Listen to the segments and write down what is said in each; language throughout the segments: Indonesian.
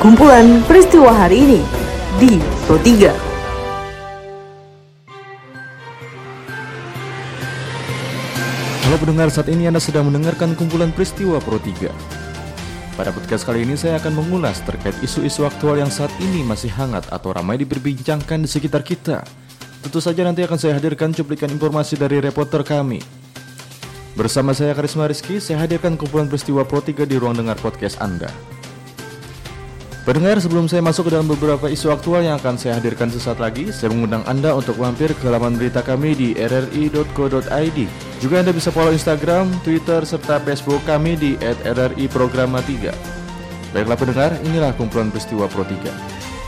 kumpulan peristiwa hari ini di Pro 3. Halo pendengar, saat ini Anda sedang mendengarkan kumpulan peristiwa Pro 3. Pada podcast kali ini saya akan mengulas terkait isu-isu aktual yang saat ini masih hangat atau ramai diperbincangkan di sekitar kita. Tentu saja nanti akan saya hadirkan cuplikan informasi dari reporter kami. Bersama saya Karisma Rizky, saya hadirkan kumpulan peristiwa Pro 3 di ruang dengar podcast Anda. Pendengar, sebelum saya masuk ke dalam beberapa isu aktual yang akan saya hadirkan sesaat lagi, saya mengundang Anda untuk mampir ke laman berita kami di rri.co.id. Juga Anda bisa follow Instagram, Twitter, serta Facebook kami di @rri_programa3. Baiklah pendengar, inilah kumpulan peristiwa Pro 3.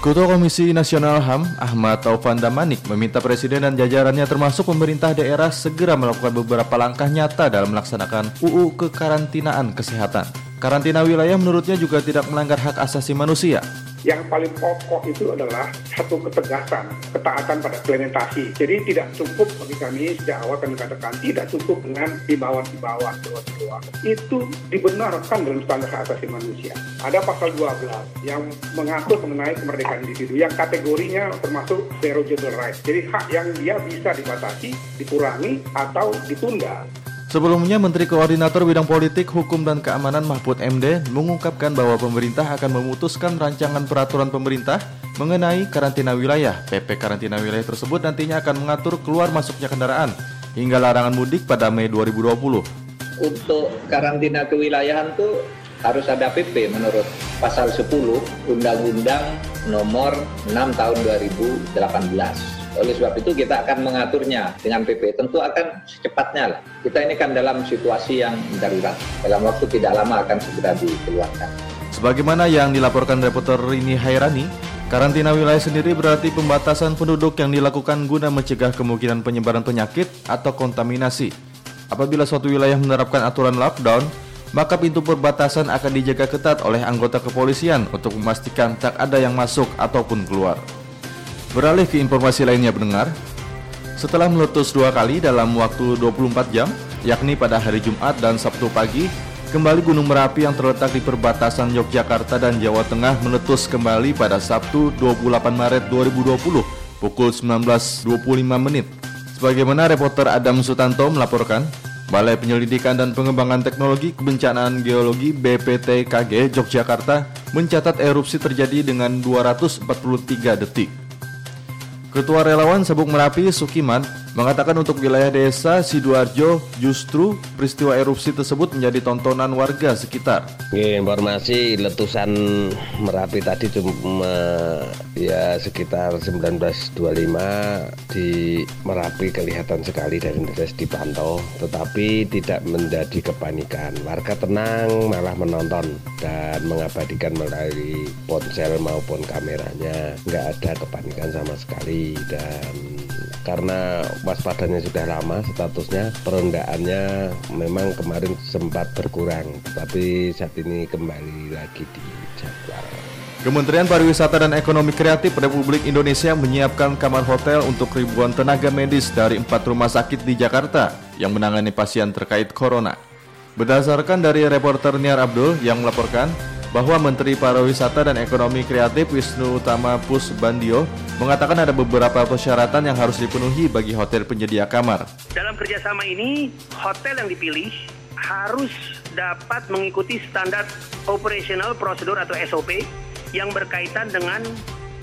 Ketua Komisi Nasional HAM, Ahmad Taufan Damanik, meminta Presiden dan jajarannya termasuk pemerintah daerah segera melakukan beberapa langkah nyata dalam melaksanakan UU Kekarantinaan Kesehatan. Karantina wilayah menurutnya juga tidak melanggar hak asasi manusia. Yang paling pokok itu adalah satu ketegasan, ketaatan pada implementasi. Jadi tidak cukup bagi kami sejak awal kami katakan tidak cukup dengan himbauan-himbauan doa-doa. Itu dibenarkan dalam standar hak asasi manusia. Ada pasal 12 yang mengatur mengenai kemerdekaan individu yang kategorinya termasuk derogative rights. Jadi hak yang dia bisa dibatasi, dikurangi atau ditunda. Sebelumnya, Menteri Koordinator Bidang Politik, Hukum, dan Keamanan Mahfud MD mengungkapkan bahwa pemerintah akan memutuskan rancangan peraturan pemerintah mengenai karantina wilayah. PP karantina wilayah tersebut nantinya akan mengatur keluar masuknya kendaraan hingga larangan mudik pada Mei 2020. Untuk karantina kewilayahan itu harus ada PP menurut pasal 10 Undang-Undang nomor 6 tahun 2018. Oleh sebab itu kita akan mengaturnya dengan PP. Tentu akan secepatnya lah. Kita ini kan dalam situasi yang darurat. Dalam waktu tidak lama akan segera dikeluarkan. Sebagaimana yang dilaporkan reporter Rini Hairani, karantina wilayah sendiri berarti pembatasan penduduk yang dilakukan guna mencegah kemungkinan penyebaran penyakit atau kontaminasi. Apabila suatu wilayah menerapkan aturan lockdown, maka pintu perbatasan akan dijaga ketat oleh anggota kepolisian untuk memastikan tak ada yang masuk ataupun keluar. Beralih ke informasi lainnya pendengar, setelah meletus dua kali dalam waktu 24 jam, yakni pada hari Jumat dan Sabtu pagi, kembali Gunung Merapi yang terletak di perbatasan Yogyakarta dan Jawa Tengah meletus kembali pada Sabtu 28 Maret 2020 pukul 19.25 menit. Sebagaimana reporter Adam Sutanto melaporkan, Balai Penyelidikan dan Pengembangan Teknologi Kebencanaan Geologi BPTKG Yogyakarta mencatat erupsi terjadi dengan 243 detik. Ketua Relawan Sabuk Merapi Sukiman mengatakan untuk wilayah desa Sidoarjo justru peristiwa erupsi tersebut menjadi tontonan warga sekitar. Informasi letusan Merapi tadi cuma ya sekitar 1925 di Merapi kelihatan sekali dari interest dipantau tetapi tidak menjadi kepanikan. Warga tenang malah menonton dan mengabadikan melalui ponsel maupun kameranya. Nggak ada kepanikan sama sekali dan karena waspadanya sudah lama statusnya perendahannya memang kemarin sempat berkurang tapi saat ini kembali lagi di jadwal. Kementerian Pariwisata dan Ekonomi Kreatif Republik Indonesia menyiapkan kamar hotel untuk ribuan tenaga medis dari empat rumah sakit di Jakarta yang menangani pasien terkait corona. Berdasarkan dari reporter Niar Abdul yang melaporkan, bahwa Menteri Pariwisata dan Ekonomi Kreatif Wisnu Utama Pusbandio mengatakan ada beberapa persyaratan yang harus dipenuhi bagi hotel penyedia kamar. Dalam kerjasama ini, hotel yang dipilih harus dapat mengikuti standar operational prosedur atau SOP yang berkaitan dengan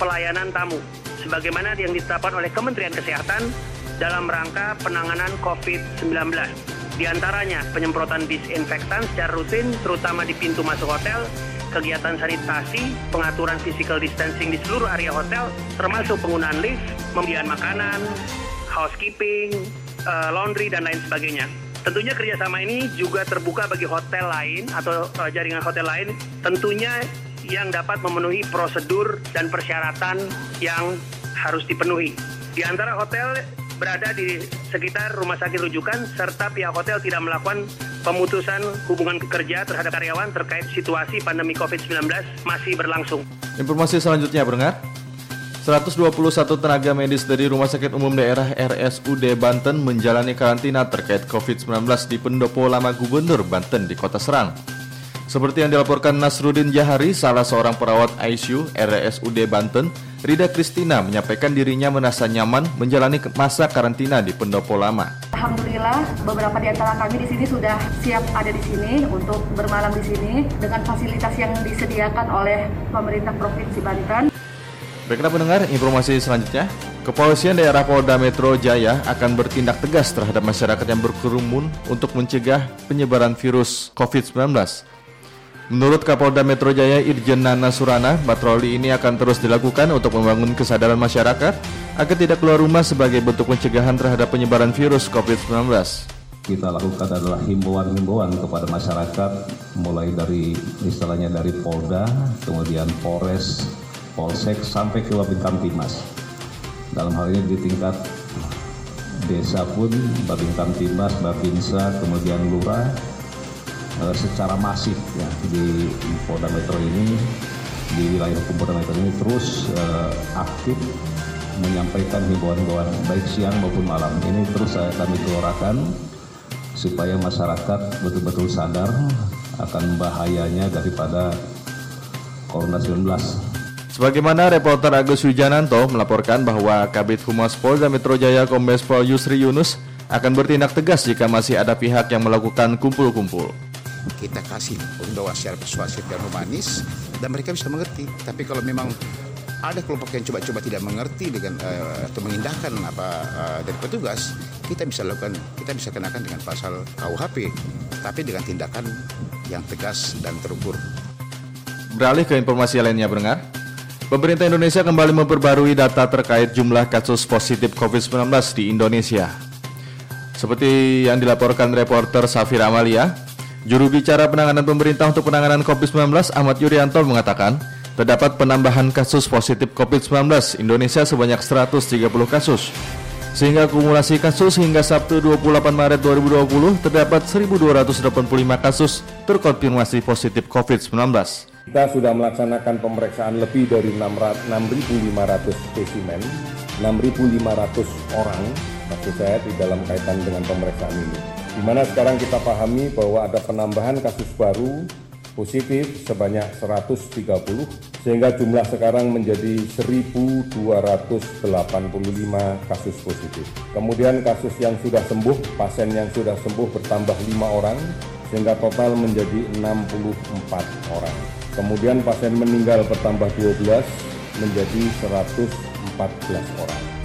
pelayanan tamu, sebagaimana yang ditetapkan oleh Kementerian Kesehatan dalam rangka penanganan COVID-19. Di antaranya penyemprotan disinfektan secara rutin, terutama di pintu masuk hotel, kegiatan sanitasi, pengaturan physical distancing di seluruh area hotel, termasuk penggunaan lift, pembelian makanan, housekeeping, uh, laundry, dan lain sebagainya. Tentunya kerjasama ini juga terbuka bagi hotel lain atau uh, jaringan hotel lain, tentunya yang dapat memenuhi prosedur dan persyaratan yang harus dipenuhi. Di antara hotel berada di sekitar rumah sakit rujukan serta pihak hotel tidak melakukan pemutusan hubungan kerja terhadap karyawan terkait situasi pandemi COVID-19 masih berlangsung. Informasi selanjutnya pendengar. 121 tenaga medis dari Rumah Sakit Umum Daerah RSUD Banten menjalani karantina terkait COVID-19 di Pendopo Lama Gubernur Banten di Kota Serang. Seperti yang dilaporkan Nasruddin Jahari, salah seorang perawat ICU RSUD Banten, Rida Kristina menyampaikan dirinya merasa nyaman menjalani masa karantina di pendopo lama. Alhamdulillah beberapa di antara kami di sini sudah siap ada di sini untuk bermalam di sini dengan fasilitas yang disediakan oleh pemerintah Provinsi Banten. Baiklah pendengar, informasi selanjutnya. Kepolisian daerah Polda Metro Jaya akan bertindak tegas terhadap masyarakat yang berkerumun untuk mencegah penyebaran virus COVID-19. Menurut Kapolda Metro Jaya Irjen Nana Surana, patroli ini akan terus dilakukan untuk membangun kesadaran masyarakat agar tidak keluar rumah sebagai bentuk pencegahan terhadap penyebaran virus COVID-19. Kita lakukan adalah himbauan-himbauan kepada masyarakat mulai dari istilahnya dari Polda, kemudian Polres, Polsek sampai ke Babinkan Timas. Dalam hal ini di tingkat desa pun Babinkan Timas, Babinsa, kemudian Lurah, secara masif ya di Polda Metro ini di wilayah hukum Polda Metro ini terus uh, aktif menyampaikan himbauan-himbauan baik siang maupun malam ini terus saya kami keluarkan supaya masyarakat betul-betul sadar akan bahayanya daripada Corona 19. Sebagaimana reporter Agus Wijananto melaporkan bahwa Kabit Humas Polda Metro Jaya Kombes Pol Yusri Yunus akan bertindak tegas jika masih ada pihak yang melakukan kumpul-kumpul kita kasih pembawa secara persuasif dan humanis dan mereka bisa mengerti. Tapi kalau memang ada kelompok yang coba-coba tidak mengerti dengan uh, atau mengindahkan apa uh, dari petugas, kita bisa lakukan, kita bisa kenakan dengan pasal KUHP, tapi dengan tindakan yang tegas dan terukur. Beralih ke informasi lainnya, pendengar. Pemerintah Indonesia kembali memperbarui data terkait jumlah kasus positif COVID-19 di Indonesia. Seperti yang dilaporkan reporter Safir Amalia, Juru bicara penanganan pemerintah untuk penanganan COVID-19 Ahmad Yuryanto mengatakan, terdapat penambahan kasus positif COVID-19 Indonesia sebanyak 130 kasus. Sehingga akumulasi kasus hingga Sabtu 28 Maret 2020 terdapat 1.285 kasus terkonfirmasi positif COVID-19. Kita sudah melaksanakan pemeriksaan lebih dari 6.500 spesimen, 6.500 orang maksud saya di dalam kaitan dengan pemeriksaan ini di mana sekarang kita pahami bahwa ada penambahan kasus baru positif sebanyak 130 sehingga jumlah sekarang menjadi 1.285 kasus positif. Kemudian kasus yang sudah sembuh, pasien yang sudah sembuh bertambah 5 orang sehingga total menjadi 64 orang. Kemudian pasien meninggal bertambah 12 menjadi 114 orang.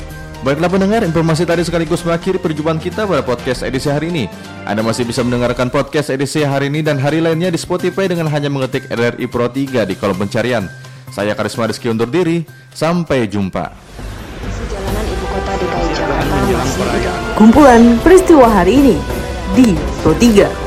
Baiklah pendengar, informasi tadi sekaligus mengakhiri perjumpaan kita pada podcast edisi hari ini. Anda masih bisa mendengarkan podcast edisi hari ini dan hari lainnya di Spotify dengan hanya mengetik RRI Pro 3 di kolom pencarian. Saya Karisma Rizky undur diri, sampai jumpa. Kumpulan peristiwa hari ini di Pro 3.